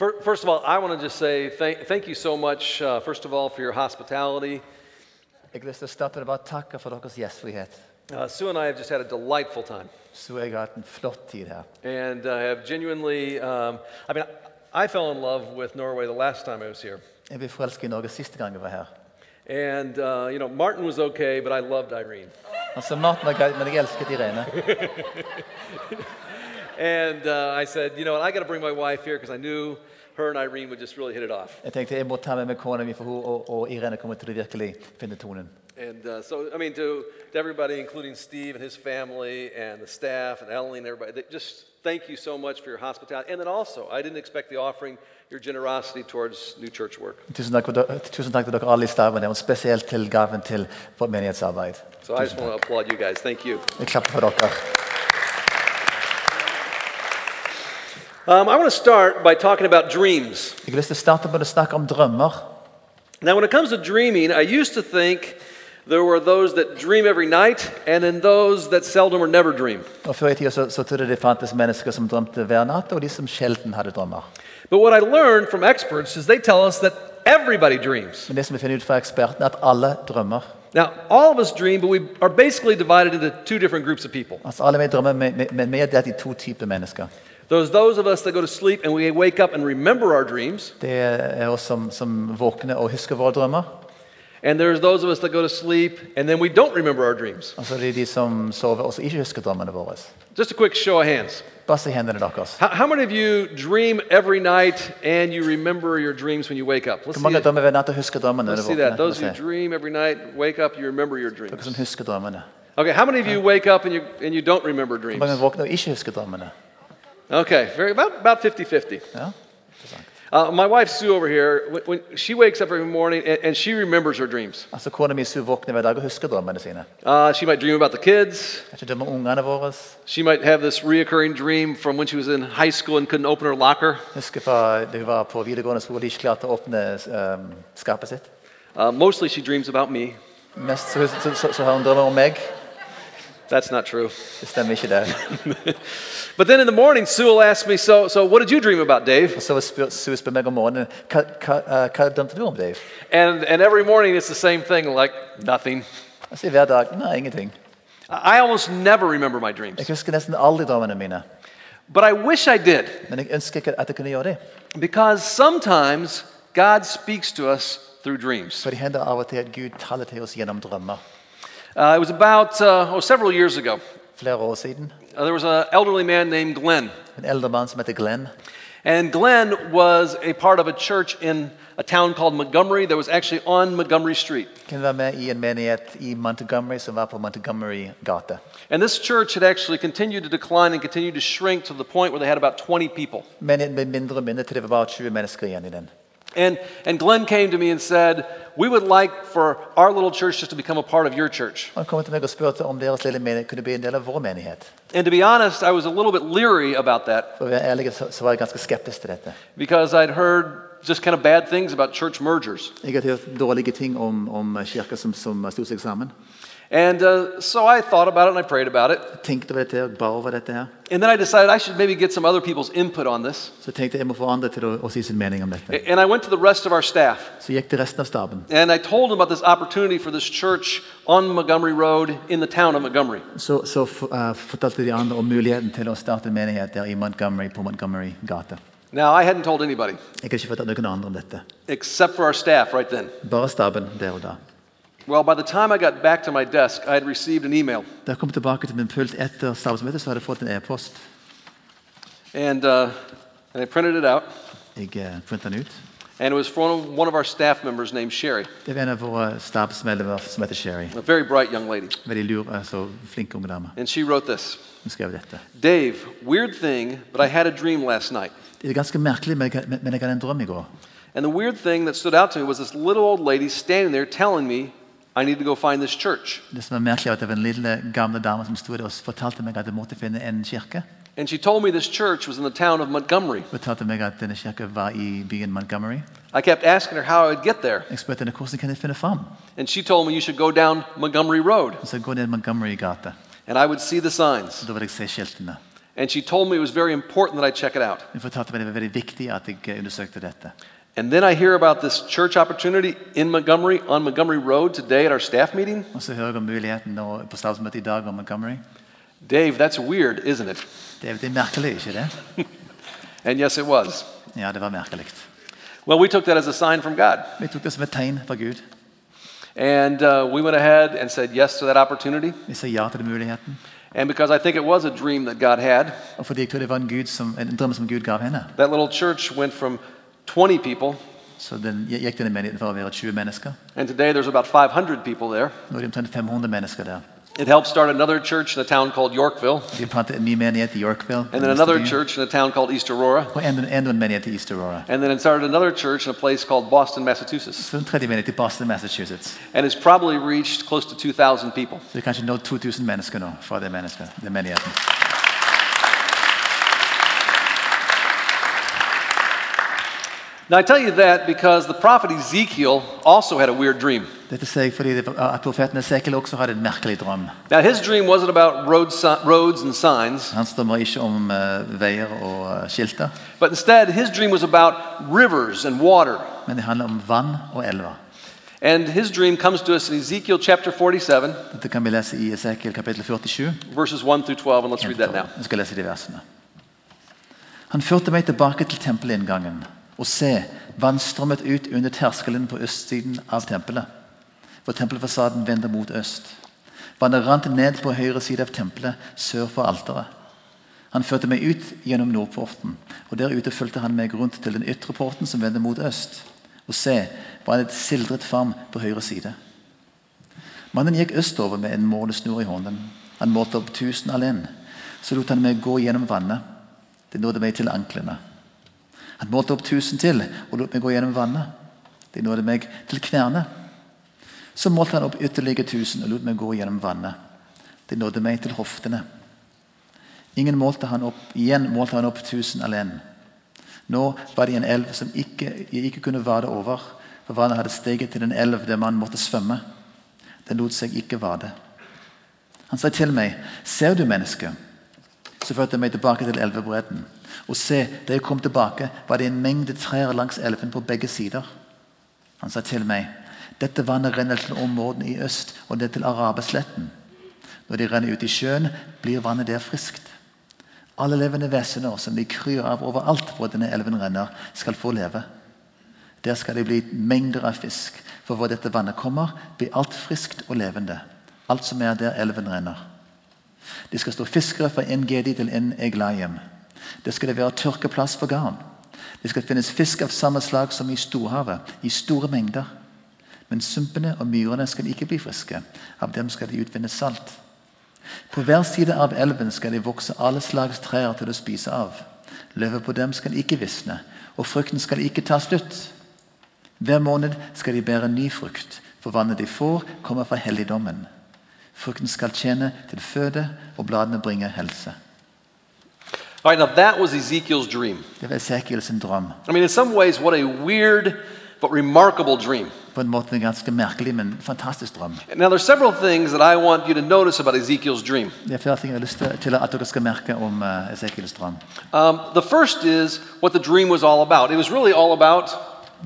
Fir- First of all, I want to just say thank, thank you so much, uh, first of all, for your hospitality. Jeg har lyst til å starte med å bare takke for deres gjestfrihet. Uh, Sue and I have just had a delightful time. Så jeg har hatt en flott tid her. And uh, have genuinely, um, I mean, I fell in love with Norway the last time I was here. Jeg ble forelsket i Norge siste gang jeg var her. And, uh, you know, Martin was okay, but I loved Irene. Altså, Maten var greit, men jeg elsket Irene. And uh, I said, you know what, I got to bring my wife here because I knew her and Irene would just really hit it off. Jeg tenkte jeg må ta med meg kona mi, for hun og, og Irene kommer til å virkelig finne tonen. And uh, so, I mean, to, to everybody, including Steve and his family and the staff and Ellen and everybody, they just thank you so much for your hospitality. And then also, I didn't expect the offering, your generosity towards New Church Work. Tusen takk, for dere, tusen takk til dere alle i staben, og spesielt til gaven til vårt menighetsarbeid. So I just want to applaud you guys. Thank you. Jeg klapper for dere. Um, I want to start by talking about dreams. Jeg starte med å snakke om drømmer. Now, when it comes to dreaming, I used to think there were those that dream every night and then those that seldom or never dream. Og Før i tida så, så trodde det fantes mennesker som drømte hver natt, og de som sjelden hadde drømmer. But what I learned from experts is they tell us that everybody dreams. Men det som vi finner ut fra ekspertene, er at alle drømmer. Now, all of us dream, but we are basically divided into two different groups of people. Altså Alle vi drømmer, men vi er delt i to typer mennesker. There's those of us that go to sleep and we wake up and remember our dreams. Det er oss som, som våkner og husker våre drømmer. And there's those of us that go to sleep and then we don't remember our dreams. Og så er det de som sover og ikke husker drømmene våre. Just a quick show of hands. Bare se hendene deres. How, how many of you dream every night and you remember your dreams when you wake up? Let's Hvor see, mange it. drømmer hver natt og husker drømmene Let's see that. Those who dream every night, wake up, you remember your Dere dreams. som husker drømmene. Okay, how many of you wake up and you, and you don't remember Hvor dreams? mange våkner og ikke husker drømmene? Okay, very, about, about 50-50. Ja? Uh, my wife Sue over here, when, when she wakes up every morning and, and she remembers her dreams. Altså Kona mi Sue våkner hver dag og husker drømmene sine. Uh, she might dream about the kids. Jeg ikke ungene våre. She might have this reoccurring dream from when she was in high school and couldn't open her locker. Husker fra da hun var på videregående skole og ikke klarte å åpne um, skapet sitt. Uh, mostly she dreams about me. Mest så, så, så, så har hun drømmer om meg. That's not true. Det stemmer ikke, det. But then in the morning, Sue will ask me, so, so what did you dream about, Dave? Spør Sue spør meg om morgenen hva, hva, eh, hva drømte du om, Dave? And, and every morning it's the same thing, like nothing. Jeg sier hver dag nei, ingenting. I almost never remember my dreams. Jeg husker nesten aldri drømmene mine. But I wish I did, Men jeg ønsker ikke at jeg kunne gjøre det. because sometimes God speaks to us through dreams. For det hender av og til at Gud taler til oss gjennom drømmer. Uh, it was about uh, oh, several years ago. Flere år siden. Uh, there was an elderly man named Glenn. En eldre mann som heter Glenn. And Glenn was a part of a church in a town called Montgomery that was actually on Montgomery Street. Med i en menighet i Montgomery som var på Montgomery gate. And this church had actually continued to decline and continued to shrink to the point where they had about 20 people. Menigheten ble mindre og mindre til det var bare 20 mennesker igjen i den. And, and Glenn came to me and said, We would like for our little church just to become a part of your church. Han kom til meg og spurte om deres lille menighet kunne bli en del av vår menighet. And to be honest, I was a little bit leery about that For å være ærlig så, så var jeg ganske skeptisk til dette. because I'd heard just kind of bad things about church mergers. Jeg har hørt dårlige ting om, om kirker som, som sto seg sammen. And uh, so I thought about it and I prayed about it. Jeg tenkte over dette og ba over dette her. And then I decided I should maybe get some other people's input on this. Så tenkte jeg må få andre til å, å si sin mening om dette. And I went to the rest of our staff Så jeg gikk til resten av staben. and I told them about this opportunity for this church on Montgomery Road in the town of Montgomery. Så, så eh, fortalte de andre om muligheten til å starte en menighet der i Montgomery på Montgomery gate. Now, I hadn't told anybody Jeg har ikke fortalt noen andre om dette. except for our staff right then. Bare staben der og da. Well, by the time I got back to my desk, I had received an email. Da jeg kom tilbake til min pult etter så hadde jeg fått en e-post. And, uh, and I printed it out. Jeg eh, printet den ut. And it was from one of our staff members named Sherry, Det var en av våre stabsmedlemmer som heter Sherry. a very bright young lady. Veldig lur, altså flink unge dame. And she wrote this Hun skrev dette. Dave, weird thing, but I had a dream last night. Det er ganske merkelig, men jeg, men jeg hadde en drøm i går. And the weird thing that stood out to me was this little old lady standing there telling me I need to go find this church. Det som er merkelig, at det var en lille gamle dame som sto der og fortalte meg at jeg måtte finne en kirke. And she told me this church was in the town of Montgomery. Fortalte meg at denne kirka var i byen Montgomery. I kept asking her how I would get there. Jeg spurte henne hvordan kan jeg finne fram. And she told me you should go down Montgomery Road Så jeg ned Montgomery gate. and I would see the signs. Da vil jeg se skiltene. And she told me it was very important that I check it out. Hun fortalte meg det var veldig viktig at jeg undersøkte dette. And then I hear about this church opportunity in Montgomery on Montgomery Road today at our staff meeting. Og så hører jeg om muligheten nå på statsmøtet i dag om Montgomery. Dave, that's weird, isn't it? Er, det er merkelig, ikke det? And yes, it was. Ja, det var merkelig. Well, we took that as a sign from God. Vi tok det som et tegn fra Gud. And uh, we went ahead and said yes to that opportunity. Vi sa ja til den muligheten. And because I think it was a dream that God had, Og fordi jeg tror det var en, Gud som, en drøm som Gud gav henne, that little church went from 20 people, så den, gikk menigheten fra å være 20 mennesker. and today there's about 500 people there. Nå er det omtrent 500 mennesker der. It helped start another church in a town called Yorkville, De plantet en ny menighet i Yorkville. and then another church in a town called East Aurora, Og enda, enda en menighet i East Aurora. and then it started another church in a place called Boston, Massachusetts. Så en tredje menighet i Boston, Massachusetts. And it's probably reached close to 2,000 people. Så det er kanskje 2000 mennesker nå fra det mennesket, den menigheten. Now, I tell you that because the prophet Ezekiel also had a weird dream. Dette sier jeg fordi at profeten Esekiel også hadde en merkelig drøm. Now, his dream wasn't about road si- roads and signs, Han drømmer ikke om eh, veier og eh, skilter, but instead, his dream was about rivers and water. men det handler om vann og elver. And his dream comes to us in Ezekiel chapter 47, Dette kan vi lese i Esekiel kapittel 47. verses 1 through 12, and let's read that now. Jeg skal lese de versene. Han førte meg tilbake til tempelinngangen, og se, vann strømmet ut under terskelen på østsiden av tempelet, for tempelfasaden vendte mot øst. Vannet rant ned på høyre side av tempelet, sør for alteret. Han førte meg ut gjennom nordporten, og der ute fulgte han meg rundt til den ytre porten som vendte mot øst. Og se, vannet sildret fram på høyre side. Mannen gikk østover med en målesnor i hånden. Han målte opp tusen alen. Så lot han meg gå gjennom vannet. Det nådde meg til anklene. Han målte opp tusen til og lot meg gå gjennom vannet. De nådde meg til knærne. Så målte han opp ytterligere tusen og lot meg gå gjennom vannet. De nådde meg til hoftene. Ingen målte han opp, igjen målte han opp tusen alene. Nå var det en elv som ikke, jeg ikke kunne vade over, for vannet hadde steget til en elv der man måtte svømme. Den lot seg ikke vade. Han sa til meg, 'Ser du, menneske?' Så førte jeg meg tilbake til elvebredden. Og se, da jeg kom tilbake, var det en mengde trær langs elven på begge sider. Han sa til meg, 'Dette vannet renner til områdene i øst og ned til Arabesletten.' Når de renner ut i sjøen, blir vannet der friskt. Alle levende vesener som de kryr av overalt hvor denne elven renner, skal få leve. Der skal det bli mengder av fisk, for hvor dette vannet kommer, blir alt friskt og levende. Alt som er der elven renner. Det skal stå fiskere fra en Gedi til en Eglaim. Det skal det være tørkeplass for garn. Det skal finnes fisk av samme slag som i storhavet, i store mengder. Men sumpene og myrene skal ikke bli friske. Av dem skal de utvinne salt. På hver side av elven skal de vokse alle slags trær til å spise av. Løvet på dem skal ikke visne, og frukten skal ikke ta slutt. Hver måned skal de bære ny frukt, for vannet de får, kommer fra helligdommen. Frukten skal tjene til føde, og bladene bringer helse. All right, now that was Ezekiel's dream. Det var drøm. I mean, in some ways, what a weird but remarkable dream. På en måte en ganske merkelig, men fantastisk drøm. Now, there's several things that I want you to notice about Ezekiel's dream. Det er flere ting jeg har lyst til, til at dere skal merke om uh, Esekiels drøm. Um, the first is what the dream was all about. It was really all about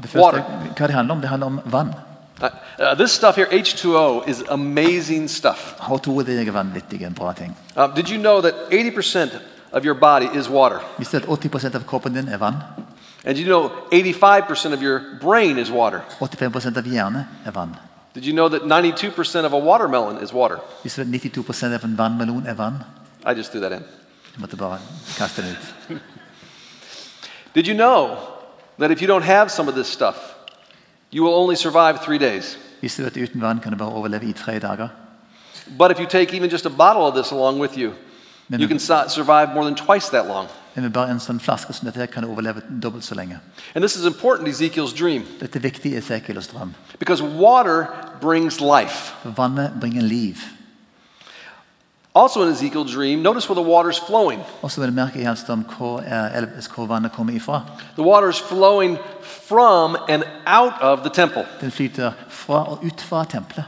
Det første, water. hva det handler om? Det handler om vann. Uh, uh, this stuff here, H2O, is amazing stuff. H2 det er vanvittig en bra ting. Um, did you know that 80% of your body is water? Visste du at 80 av kroppen din er vann? And you know 85% of your brain is water? 85 av hjernen er vann. Did you know that 92% of a watermelon is water? Visste du at 92 av en vannmelon er vann? I just threw that in. Du måtte bare kaste den ut. Did you know that if you don't have some of this stuff, you will only survive three days? Visste du at uten vann kan du bare overleve i tre dager? But if you take even just a bottle of this along with you, Men- you can survive more than twice that long. Men med bare en sånn flaske som dette her kan du overleve dobbelt så lenge. And this is important, Ezekiel's dream, Dette er viktig i Esekiels drøm. because water brings life. Vannet bringer liv. Also in Ezekiel's dream, notice where the water's flowing. Og så vil du merke i hans drøm hvor, hvor vannet kommer ifra. The water's flowing from and out of the temple. Den flyter fra og ut fra tempelet.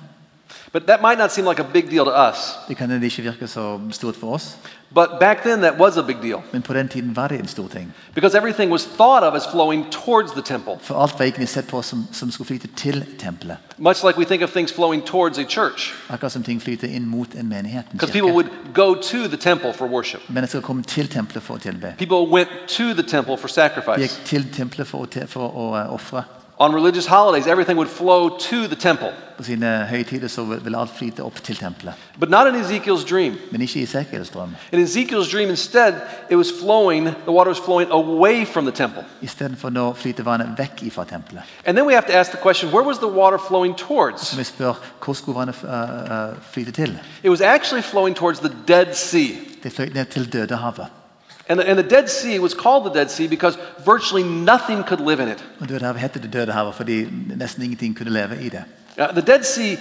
But that might not seem like a big deal to us. Det kan ikke virke så stort for oss, But back then, that was a big deal men på den tiden var det en stor ting. because everything was thought of as flowing towards the temple, For alt var egentlig sett på som, som skulle flyte til tempelet. much like we think of things flowing towards a church. Akkurat som ting flyter inn mot en menighet. En Because people would go to the temple for worship. Mennesker kom til tempelet for å tilbe. People went to the temple for sacrifice. gikk til tempelet for å, for å ofre. On religious holidays, everything would flow to the temple. På sine høytider så vil vil alt flyte opp til tempelet. But not in Ezekiel's dream. Men ikke i Esekiels drøm. In Ezekiel's dream, instead, it was flowing, the water was flowing away from the temple. Istedenfor nå flyter vannet vekk ifra tempelet. And then we have to ask the question where was the water flowing towards? vi spør hvor skulle vannet eh, eh, flyte til? It was actually flowing towards the Dead Sea. Det fløy ned til Dødehavet. And the, and the Dead Sea was called the Dead Sea because virtually nothing could live in it. Og Dødehavet heter det Dødehavet fordi ingenting i det. Uh, the Dead Sea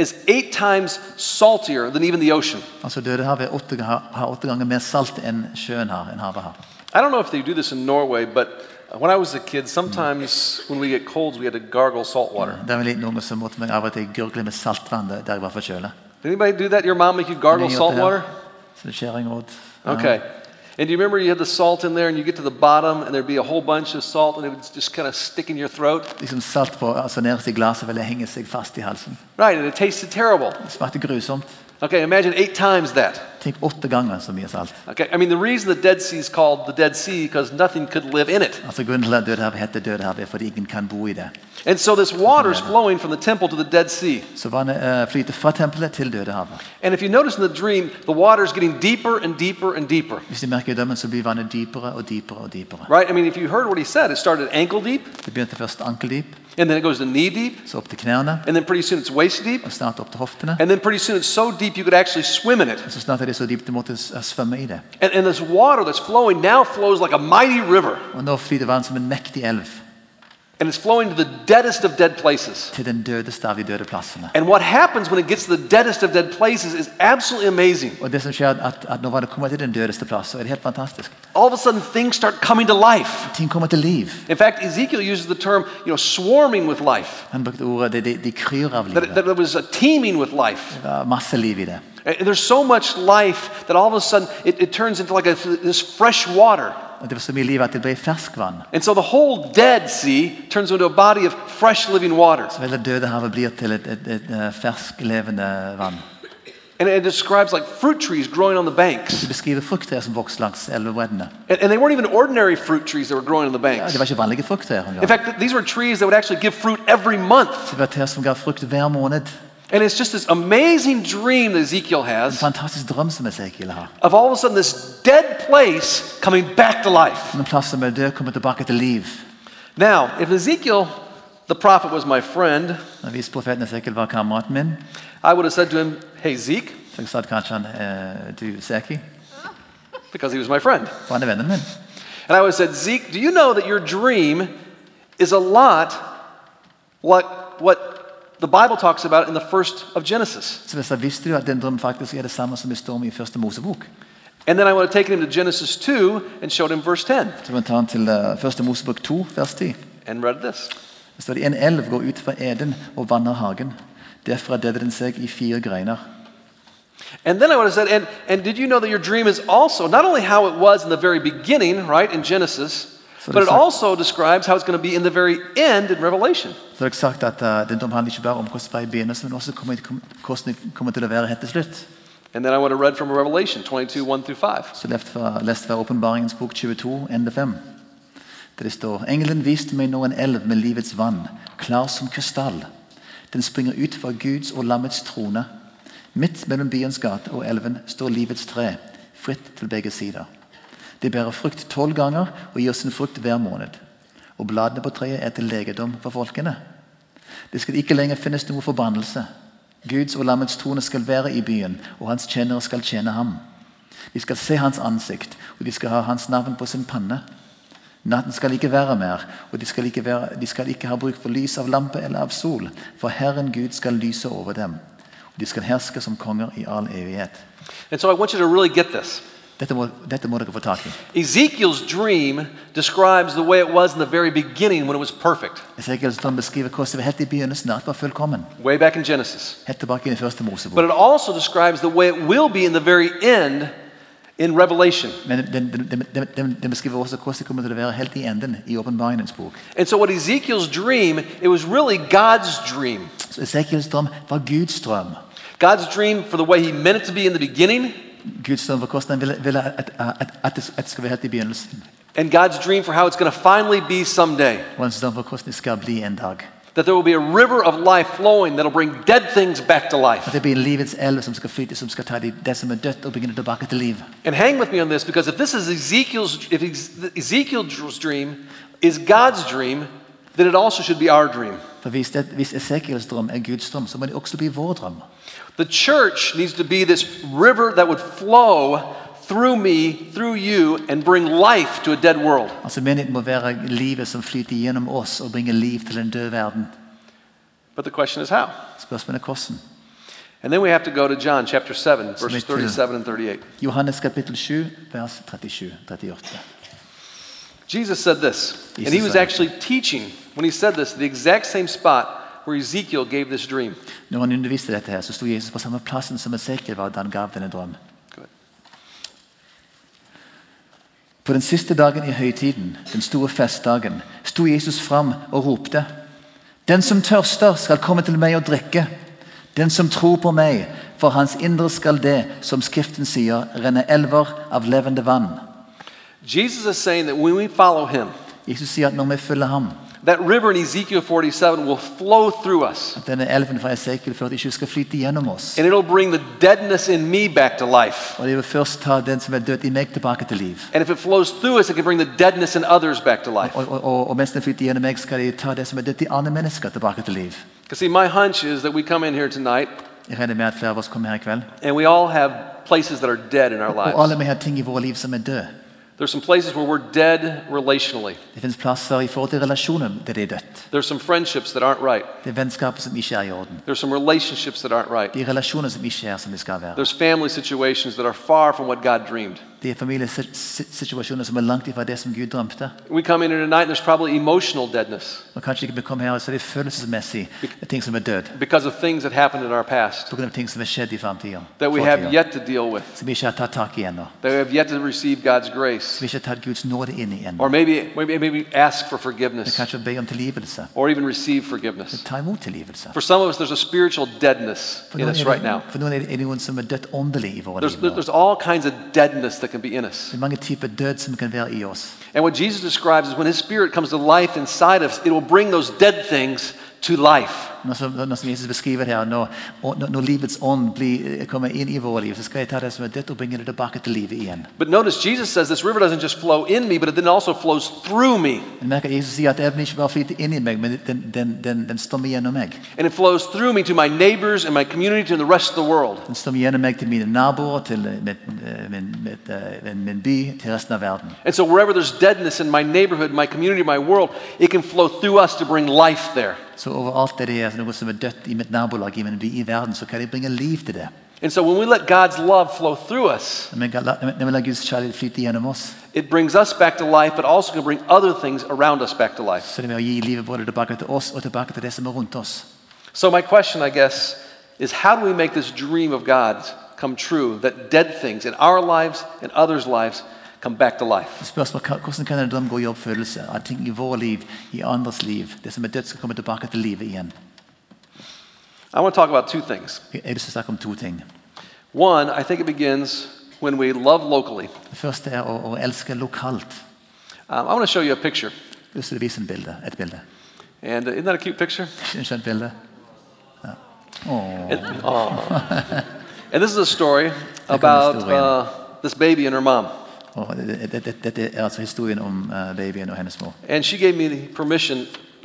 is eight times saltier than even the ocean. Altså Dødehavet åtte, har, har ganger mer salt enn sjøen har, enn havet har. I don't know if they do this in Norway, but when I was a kid, sometimes when we get colds, we had to gargle salt water. Da var liten unge, så måtte vi av og til gurgle med saltvann der der var forkjøla. Did anybody do that? Your mom make you gargle salt water? Så det skjer en. Okay. And do you remember you had the salt in there and you get to the bottom and there'd be a whole bunch of salt and it would just kind of stick in your throat? Liksom salt på, altså nederst i glasset ville henge seg fast i halsen. Right, and it tasted terrible. Det smakte grusomt. Okay, imagine eight times that. Tenk åtte ganger så mye salt. Okay, I mean, the reason the Dead Sea is called the Dead Sea because nothing could live in it. Altså Grunnen til at Dødehavet heter Dødehavet, er fordi ingen kan bo i det. And so this water is flowing from the temple to the Dead Sea. Så vannet eh, flyter fra tempelet til Dødehavet. And if you notice in the dream, the water is getting deeper and deeper and deeper. Hvis de merker i dømmen, så blir vannet dypere og dypere og dypere. Right? I mean, if you heard what he said, it started ankle deep, Det begynte først ankeldyp, and then it goes to knee deep, så opp til knærne, and then pretty soon it's waist deep, og snart opp til hoftene. and then pretty soon it's so deep you could actually swim in it. Så snart er så dypt du måtte s- svømme i det. And, and this water that's flowing now flows like a mighty river, Og nå flyter vann som en mektig elv and it's flowing to the deadest of dead places. til den dødeste av de døde plassene. And what happens when it gets to the deadest of dead places is absolutely amazing. Og det som skjer at, at når vannet kommer til den dødeste plass, så det helt fantastisk. All of a sudden, things start coming to life. Ting kommer til liv. In fact, Ezekiel uses the term, you know, swarming with life. Han brukte ordet de, de, de kryr av That, there was a teeming with life. Det var masse liv i det. And there's so much life that all of a sudden it, it turns into like a, this fresh water. Det var så mye liv at det ble ferskvann. And so the whole Dead Sea turns into a body of fresh living water. Så vel det Dødehavet blir til et, et, et, eh, vann. And it describes like fruit trees growing on the banks. Det beskriver frukttrær som vokste langs elvebreddene. And, and they weren't even ordinary fruit trees that were growing on the Ja, banks. det var ikke vanlige frukttrær. In fact, these were trees that would actually give fruit every month. Det var trær som ga frukt hver måned. And it's just this amazing dream that Ezekiel En has fantastisk drøm som Esekiel har. of all of a sudden this dead place coming back to life. En plass som er død, kommer tilbake til liv. Now, if Ezekiel, the prophet, was my friend, hvis profeten Esekiel var kameraten min, I would have said to him, Hey, Zeke, så jeg sa kanskje han du Seki, because he was my friend. han er vennen min. And I would have said, Zeke, do you know that your dream is a lot like what the Bible talks about it in the first of Genesis? Så jeg sa, visste du at den drømmen faktisk er det samme som det står i første Mosebok? And then I would have taken him to Genesis 2 and showed him verse 10 Så tar han til eh, første Mosebok 2, vers 10. and read this. Det står En elv går ut fra Eden og vanner hagen. Derfra den seg i fire greiner. And then I would have said, and, and did you know that your dream is also not only how it was in the very beginning, right, in Genesis, but it also describes how it's going to be in the very end in Revelation. Så har jeg sagt at Den drømmen handler ikke bare om hvordan det eh, i begynnelsen, men også hvordan det kommer til å være helt til slutt. And then I want to read from Revelation 22, 1 through 5. Så lest fra, lest fra Åpenbaringens bok 22, ende 5. Der det står Engelen viste meg nå en elv med livets vann, klar som krystall. Den springer ut fra Guds og lammets trone. Midt mellom byens gate og elven står livets tre, fritt til begge sider. Det bærer frukt tolv ganger og gir sin frukt hver måned. Og bladene på treet er til legedom for folkene. Det skal ikke lenger finnes noe forbannelse. Guds og lammets trone skal være i byen, og hans tjenere skal tjene ham. De skal se hans ansikt, og de skal ha hans navn på sin panne. Natten skal ikke være mer, og de skal ikke, være, de skal ikke ha bruk for lys av lampe eller av sol, for Herren Gud skal lyse over dem. Og de skal herske som konger i all evighet. And so I want you to really. Dette må, dette må dere få tak i. Ezekiel's dream describes the way it was in the very beginning when it was perfect, Esekiels drøm beskriver hvordan det var helt i begynnelsen. At det var fullkommen. way back in Genesis. Helt tilbake i den første But it also describes the way it will be in the very end in Revelation. And so, what Ezekiel's dream, it was really God's dream. Så Esekiels drøm var Guds drøm. God's dream for the way He meant it to be in the beginning, Guds for hvordan han ville, at, det, skal være helt i begynnelsen. and God's dream for how it's going to finally be someday. Og hans drøm for hvordan det skal bli en dag. That there will be a river of life flowing that'll bring dead things back to At life. det blir livets elv som skal flyte, som skal ta det, det som er dødt, og bringe det tilbake til liv. And hang with me on this because if this is Ezekiel's, if Ezekiel's dream is God's dream, then it also should be our dream. For hvis, det, hvis Esekiels drøm er Guds drøm, så må det også bli vår drøm. The church needs to be this river that would flow through me, through you, and bring life to a dead world. Altså Menigheten må være livet som flyter gjennom oss og bringer liv til en død verden. But the question is how? Spørsmålet er hvordan. And then we have to go to John chapter 7, verses 37 and 38. Johannes kapittel 7, vers 37, 38. Jesus said this, and he was actually teaching when he said this, the exact same spot where Ezekiel gave this dream. Når han underviste dette, her, så sto Jesus på samme plassen som Esekiel var da han gav denne drøm. På den siste dagen i høytiden, den store festdagen, sto Jesus fram og ropte. Den som tørster, skal komme til meg og drikke. Den som tror på meg, for hans indre skal det, som Skriften sier, renne elver av levende vann. Jesus is saying that when we follow him, Jesus sier at når vi følger ham, that river in Ezekiel 47 will flow through us, at denne elven fra Esekiel 47 skal flyte gjennom oss. and it'll bring the deadness in me back to life. Og det vil først ta den som er død i meg, tilbake til liv. And if it flows through us, it can bring the deadness in others back to life. Og, og, og, og mens den flyter gjennom meg, skal de ta det som er dødt i andre mennesker, tilbake til liv. Because see, my hunch is that we come in here tonight, Jeg regner med at flere av oss kommer her i kveld. and we all have places that are dead in our Og lives. alle vi har ting i våre liv som er døde. There's some places where we're dead relationally. Det finnes plasser i forhold til relasjoner der det er dødt. There's some friendships that aren't right. Det er vennskaper som ikke er i orden. There's some relationships that aren't right. Det er relasjoner som ikke er som de skal være. There's family situations that are far from what God dreamed. Det er familiesituasjoner som er langt ifra det som Gud drømte. We come in here tonight, and there's probably emotional deadness Og kanskje ikke vi kommer her, så er det følelsesmessig er ting som er død. because of things that happened in our past På grunn av ting som er skjedd i that we have yet to deal with, Som vi ikke har tatt tak i ennå. that we have yet to receive God's grace, Som vi ikke har tatt Guds nåde inn i ennå. or maybe, maybe, maybe ask for forgiveness, kan be om tilgivelse. or even receive forgiveness. Ta imot tilgivelse. For some of us, there's a spiritual deadness For in noen, us er right det, now. for noen er det noen som er dødt åndelig i våre There's, liv. nå. there's all kinds of deadness that can be in us. Mange typer som kan i oss. And what Jesus describes is when His Spirit comes to life inside us, it will bring those dead things to life. Når som, Jesus beskriver her, når, når, livets ånd blir, kommer inn i våre liv, så skal jeg ta det som er dødt og bringe det tilbake til livet igjen. But notice Jesus says this river doesn't just flow in me, but it then also flows through me. At Jesus sier at elven ikke bare flyter inn i meg, men den, den, den, den strømmer gjennom meg. And it flows through me to my neighbors and my community and the rest of the world. Den strømmer gjennom meg til mine naboer, til eh, min, eh, eh, min by, til resten av verden. And so wherever there's deadness in my neighborhood, my community, my world, it can flow through us to bring life there. Så overalt det er noe som er dødt i mitt nabolag, i min by, i verden, så kan jeg bringe liv til det. And so when we let God's love flow through us, Når vi la- når vi lar Guds kjærlighet flyte gjennom oss, it brings us back to life, but also can bring other things around us back to life. er det med å gi livet både tilbake til oss og tilbake til det som er. So my question, I guess, is how do we make this dream of God's come true that dead things in our lives and others' lives come back to life? Spørsmål, Hvordan kan en drøm gå i oppfyllelse? At ting i våre liv, i andres liv, det som er dødt, skal komme tilbake til livet igjen. I want to talk about two things. Jeg har lyst til å snakke om to ting. One, I think it begins when we love locally. Det første er å, å elske lokalt. Um, I want to show you a picture. Jeg har lyst til å vise en bilde, et bilde. And uh, isn't that a cute picture? En skjønt bilde? Ja. Åh. It- aw. and this is a story about uh, this baby and her mom. Og det- det- det- Dette er altså historien om eh, babyen og hennes mor. And she gave me the permission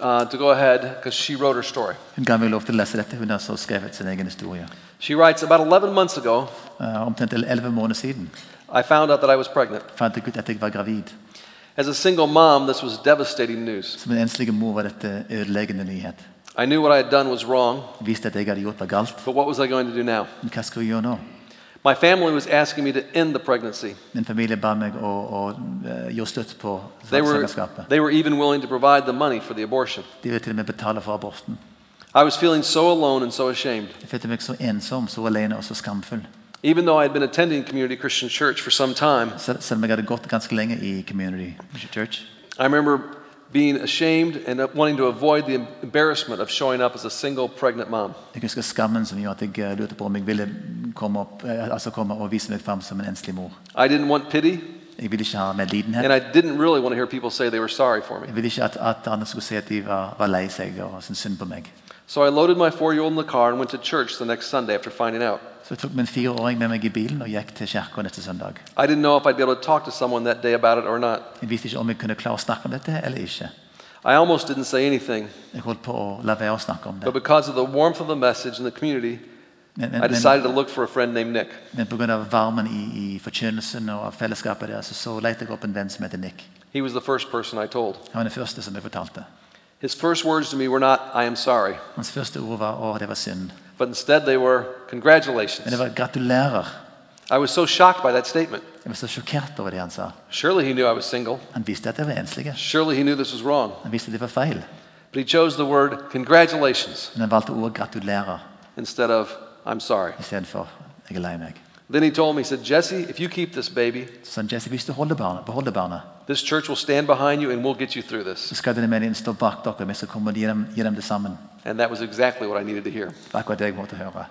uh, to go ahead because she wrote her story. Hun ga meg lov til å lese dette. Hun har så skrevet sin egen historie. She writes About 11 months ago, Eh, omtrent elleve måneder siden I found out that I was pregnant. fant jeg ut at jeg var gravid. As a single mom, this was devastating news. Som en enslig mor var dette ødeleggende nyhet. I knew what I had done was wrong, visste at jeg hadde gjort var galt. but what was I going to do now? Hva skal vi gjøre nå? My family was asking me to end the pregnancy. Min familie ba meg å, å gjøre slutt på They were, they were even willing to provide the money for the abortion. De ville til og med betale for aborten. I was feeling so alone and so ashamed. Jeg følte meg så ensom, så alene og så skamfull. Even though I had been attending Community Christian Church for some time, selv om jeg hadde gått ganske lenge i Community Church. I remember being ashamed and wanting to avoid the embarrassment of showing up as a single pregnant mom. Jeg husker skammen som gjorde at jeg eh, lurte på om jeg ville komme, opp, eh, altså komme og vise meg fram som en enslig mor. I didn't want pity, Jeg ville ikke ha medlidenhet. and I didn't really want to hear people say they were sorry for me. Jeg ville ikke at, at andre skulle si at de var, var lei seg og syntes synd på meg. So I loaded my four year old in the car and went to church the next Sunday after finding out. Så jeg tok min fireåring med meg i bilen og gikk til kirka neste søndag. I didn't know if I'd be able to talk to someone that day about it or not. Jeg visste ikke om jeg kunne klare å snakke om dette eller ikke. I almost didn't say anything, Jeg holdt på å la være å snakke om but det. because of the warmth of the message in the community, Men, men, I men, decided to look for a friend named Nick. men pga. varmen i, i forkynnelsen og fellesskapet der, så, så lette jeg opp en venn som heter Nick. He was the first person I told. Han var den første som jeg fortalte. His first words to me were not, I am sorry, Hans første ord var 'Å, det var synd'. But instead they were, Men Congratulations. det var 'gratulerer'. I was so shocked by that statement. Jeg var så sjokkert over det han sa. Surely he knew I was single. Han visste at jeg var enslig. Surely he knew this was wrong. Han visste det var feil. But he chose the word congratulations Men han valgte ordet 'gratulerer' instead of I'm sorry. istedenfor 'jeg er lei meg'. Then he told me, he said, Jesse, if you keep this baby, Så han, Jesse, hvis du holder barnet, beholder barnet, this church will stand behind you and we'll get you through this. så skal denne menigheten stå bak dere. Vi skal komme og gi dem, gi dem det sammen. And that was exactly what I needed to hear. Det var akkurat det jeg måtte høre.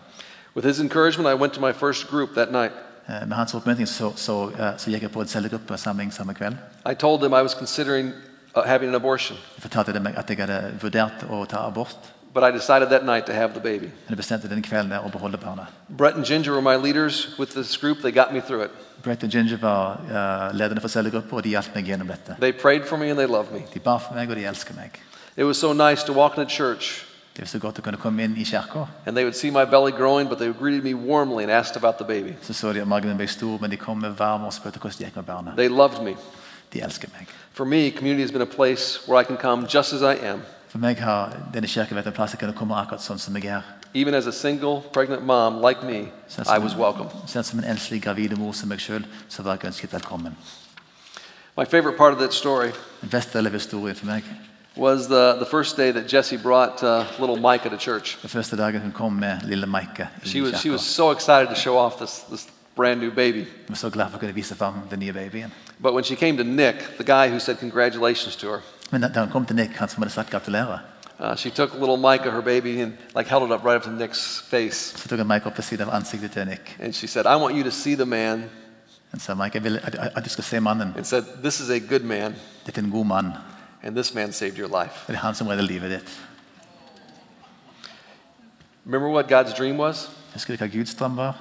With his encouragement, I went to my first group that night. Eh, Med hans oppmuntring så, så, eh, så gikk jeg på en cellegruppesamling samme kveld. I told them I was considering uh, having an abortion, Jeg fortalte dem at jeg hadde vurdert å ta abort. But I decided that night to have the baby. Men bestemte den kvelden å beholde barnet. Brett and Ginger were my leaders with this group. They got me through it. Brett og Ginger var eh, lederne for cellegrupper, og de hjalp meg gjennom dette. They prayed for me and they loved me. De ba for meg, og de elsker meg. It was so nice to walk in into church Det var så godt å kunne komme inn i kirka. and they would see my belly growing, but they greeted me warmly and asked about the baby. Så så de at magen ble stor, men de kom med varme og spurte hvordan det gikk med barnet. They loved me. De elsker meg. For me, community has been a place where I can come just as I am, For meg har denne kirken plass jeg kunne komme akkurat sånn som jeg er. even as a single pregnant mom like me. I was welcome. selv som en enslig gravide mor som meg sjøl, så var jeg ønsket velkommen. My favorite part of that story Den beste delen av historien for meg was the, the first day that Jesse brought uh, little Micah to church. den første dagen hun kom med lille Maike She was, she was so excited to show off this, this brand new baby. Var så glad for å kunne vise fram den nye babyen. But when she came to Nick, the guy who said congratulations to her, Men da han kom til Nick, som hadde sagt gratulerer, uh, she took little Micah, her baby, and like held it up right up to Nick's face. så tok han Mike opp ved siden av ansiktet til Nick. And she said, I want you to see the man. Han sa Mike, jeg vil at, at du skal se mannen. And said, This is a good man, Dette er en god mann. and this man saved your life. Det er han som redder livet ditt. Remember what God's dream was? Husker du hva Guds drøm var?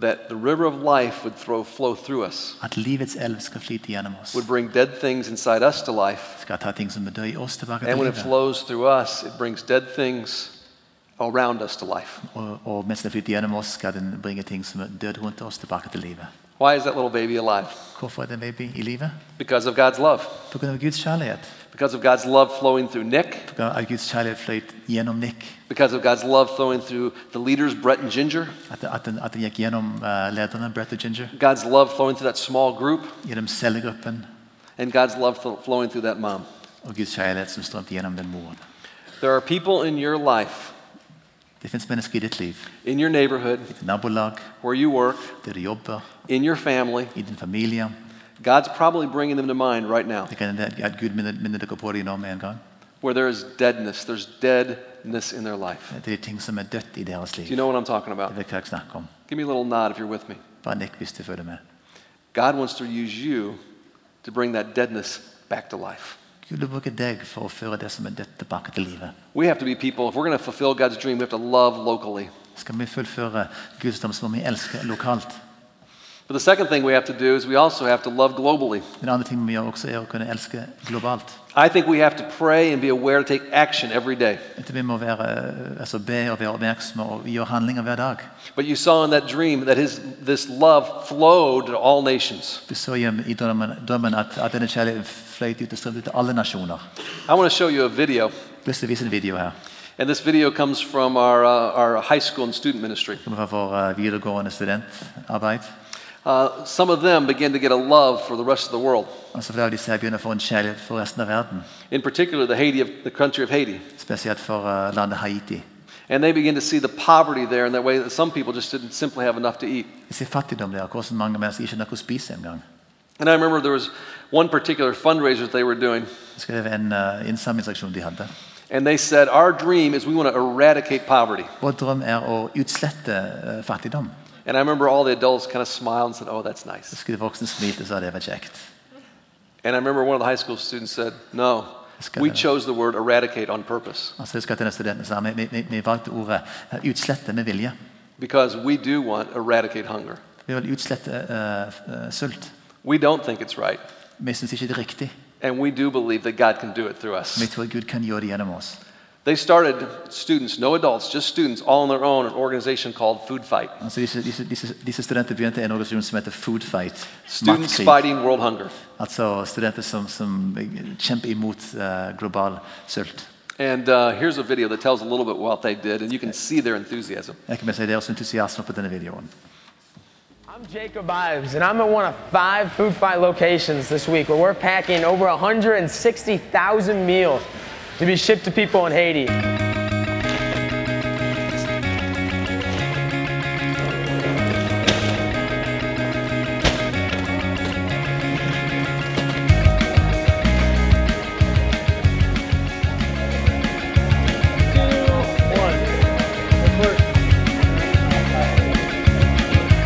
That the river of life would throw, flow through us, At livets elv skal flyte gjennom oss. would bring dead things inside us to life. Skal ta ting som døde i oss, tilbake And when it flows through us, it brings dead things around us to life. Og mens det flyter gjennom oss, skal den bringe ting som er døde rundt oss, tilbake til livet. Why is that little baby alive? Er den baby i livet? Because of God's love. På grunn av Guds kjærlighet. Because of God's love flowing through Nick. På grunn av Guds kjærlighet fløyt gjennom Nick. Because of God's love flowing through the leaders, Brett and Ginger. At, at, den, at den gikk gjennom uh, lederne, Brett og Ginger. God's love flowing through that small group. And God's love flowing through that mom. Og Guds kjærlighet som strømte gjennom den moren. There are people in your life, Det fins mennesker i ditt liv, in your neighborhood, i ditt nabolag, where you work, der du jobber, in your family. i din familie. God's probably bringing them to mind right now. Det kan hende at Gud minner, minner dere på det nå med en gang. Where there is deadness. There's deadness in their life. Det er ting som er dødt i deres liv. Do you know what I'm talking Det about? vet jeg snakker om. Give me a little nod if you're with me. Bare nikk hvis du følger med. God wants to use you to bring that deadness back to life. Gud vil bruke deg for å føre det som er dødt, tilbake til livet. We have to be people, if we're going to fulfill God's dream, we have to love locally. Skal vi fullføre Guds dom, må vi elske lokalt. But the second thing we have to do is we also have to love globally. Den andre ting vi gjør også, er å kunne elske globalt. I think we have to pray and be aware to take action every day. Vi må være, altså be og være oppmerksomme og gjøre handlinger hver dag. But you saw in that dream that his, this love flowed to all nations. Du så i drømmen, drømmen at, at denne kjærligheten fløyt ut og strømte til alle nasjoner. I want to show you a video. Jeg har lyst til å vise en video her. And this video comes from our, uh, our high school and student ministry. Det kommer fra vår eh, videregående. Uh, some of them begin to get a love for the rest of the world, Altså Flere av disse begynner å få en kjærlighet for resten av verden. in particular the, Haiti of, the country of Haiti. Spesielt for eh, landet Haiti. And they begin to see the poverty there in that way that some people just didn't simply have enough to eat. Vi ser fattigdom der, hvordan mange mennesker ikke har å spise engang. And I remember there was one particular fundraiser that they were doing, en uh, innsamlingsaksjon de hadde. and they said, Our dream is we want to eradicate poverty. Vår drøm er å utslette eh, fattigdom. And I remember all the adults kind of smiled and said, Oh, that's nice. skulle de voksne smilte og sa det var kjekt. And I remember one of the high school students said, No, we chose the word eradicate on purpose Altså, jeg skal til denne studenten sa, vi, vi, vi valgte ordet eh, utslette med vilje. because we do want eradicate hunger. Vi vil utslette eh, eh, sult. We don't think it's right. Vi syns ikke det er riktig. And we do believe that God can do it through us. Vi tror Gud kan gjøre det gjennom oss. They started, students, no adults, just students, all on their own, an organization called Food Fight. Altså, disse, disse, disse, disse studenter begynte en organisasjon som heter Food Fight. Students Matkrig. fighting world hunger. Altså studenter som, som kjemper imot eh, global sult. And uh, here's a video that tells a little bit what they did, and you can see their enthusiasm. Jeg kan bare si deres entusiasme på denne videoen. I'm Jacob Ives, and I'm at one of five Food Fight locations this week where we're packing over 160,000 meals to be shipped to people in Haiti.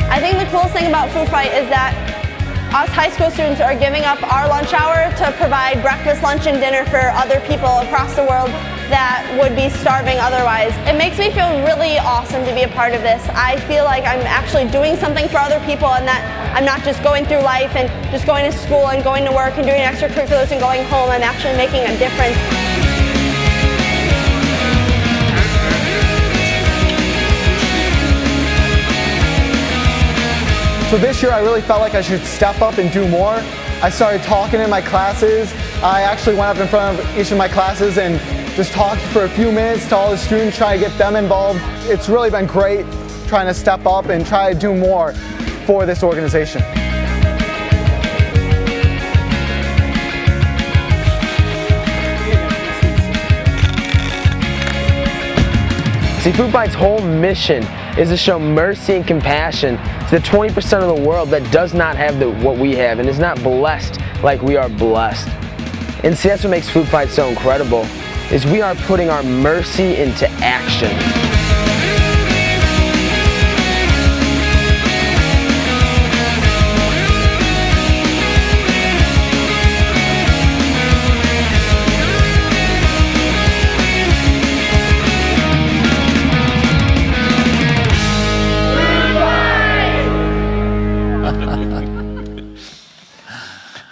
I think the coolest thing about Food Fight is that us high school students are giving up our lunch hour to provide breakfast, lunch, and dinner for other people across the world that would be starving otherwise. It makes me feel really awesome to be a part of this. I feel like I'm actually doing something for other people and that I'm not just going through life and just going to school and going to work and doing extracurriculars and going home. I'm actually making a difference. So this year I really felt like I should step up and do more. I started talking in my classes. I actually went up in front of each of my classes and just talked for a few minutes to all the students, trying to get them involved. It's really been great trying to step up and try to do more for this organization. See, Food Fight's whole mission is to show mercy and compassion to the 20% of the world that does not have the, what we have and is not blessed like we are blessed. And see, that's what makes Food Fight so incredible, is we are putting our mercy into action.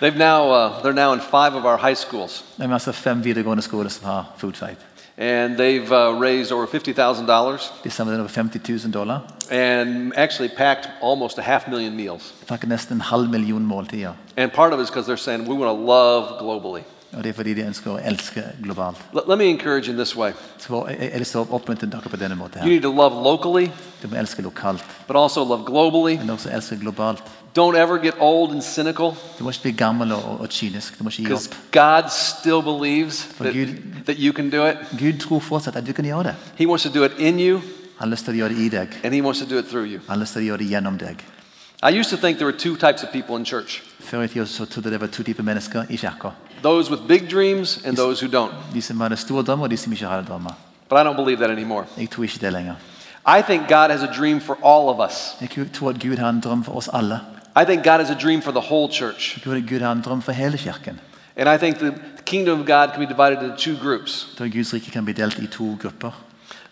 They've now, uh, they're now in five of our high schools, Det er altså fem videregående skoler som har Food Fight. and they've uh, raised over $50,000 De samlet inn over 50 000 dollar. and actually packed almost a half million meals. De pakker nesten en halv million måltider. And part of it is because they're saying we want to love globally. Og det er fordi de ønsker å elske globalt. Let, let me encourage you in this way. Så jeg, jeg har lyst til å oppmuntre dere på denne måten. You her. need to love locally, Du må elske lokalt, but also love globally. men også elske globalt. Don't ever get old and cynical Du må ikke bli gammel og, og, og kynisk. Du må ikke gi because opp. God still believes that, Gud- that you can do it. Gud tror fortsatt at du kan gjøre det. He wants to do it in you Han har lyst til å gjøre det i deg. and He wants to do it through you. Han har lyst til å gjøre det gjennom deg. I used to think there were two types of people in church Før i tida så trodde jeg det var to typer mennesker i kirka. Those with big dreams and those who don't. De som hadde store drømmer, og de som ikke hadde drømmer. But I don't believe that anymore. Jeg tror ikke det lenger. I think God has a dream for all of us. Jeg tror at Gud har en drøm for oss alle. I think God has a dream for the whole church. Jeg tror at Gud har en drøm for hele kirken. And I think the kingdom of God can be divided into two groups Da Guds rike kan bli delt i to grupper.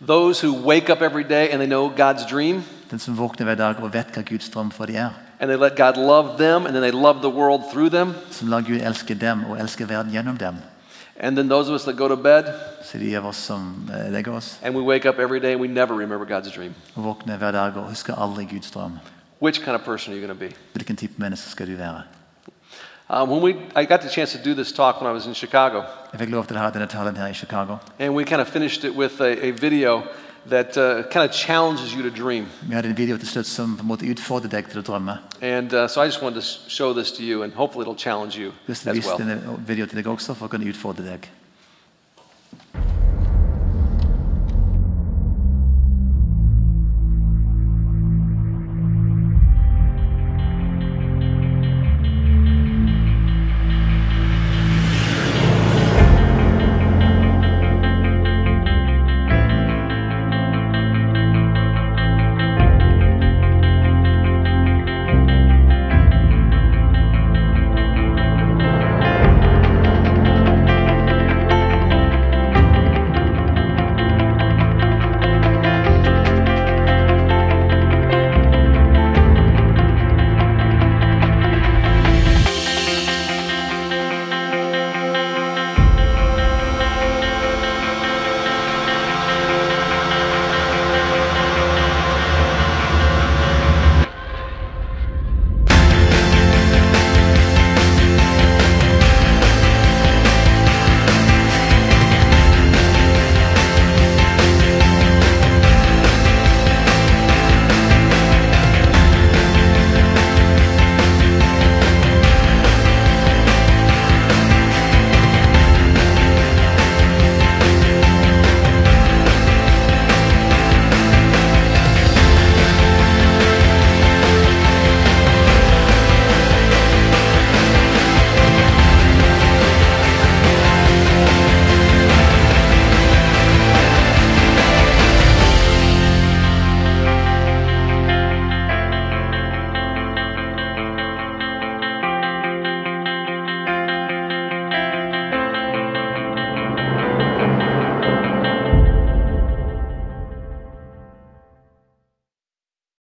those who wake up every day and they know God's dream, Den som våkner hver dag og vet hva Guds drøm for de er. And they let God love them, and then they love the world through them. Som lar Gud elske dem og elske verden gjennom dem. And then those of us that go to bed Så de av oss som eh, legger oss and we wake up every day and we never remember God's dream. og våkner hver dag og husker aldri Guds drøm. Which kind of person are you going to be? Hvilken type menneske skal du være? Um, when we, I got the chance to do this talk when I was in Chicago, Jeg fikk lov til å ha denne talen her i Chicago. and we kind of finished it with a, a video that uh, kind of challenges you to dream. Vi hadde en video til slutt som på en måte utfordrer deg til å drømme. And uh, so I just wanted to show this to you, and hopefully it'll challenge you Jeg har lyst til å as well. video til deg også for å kunne utfordre deg.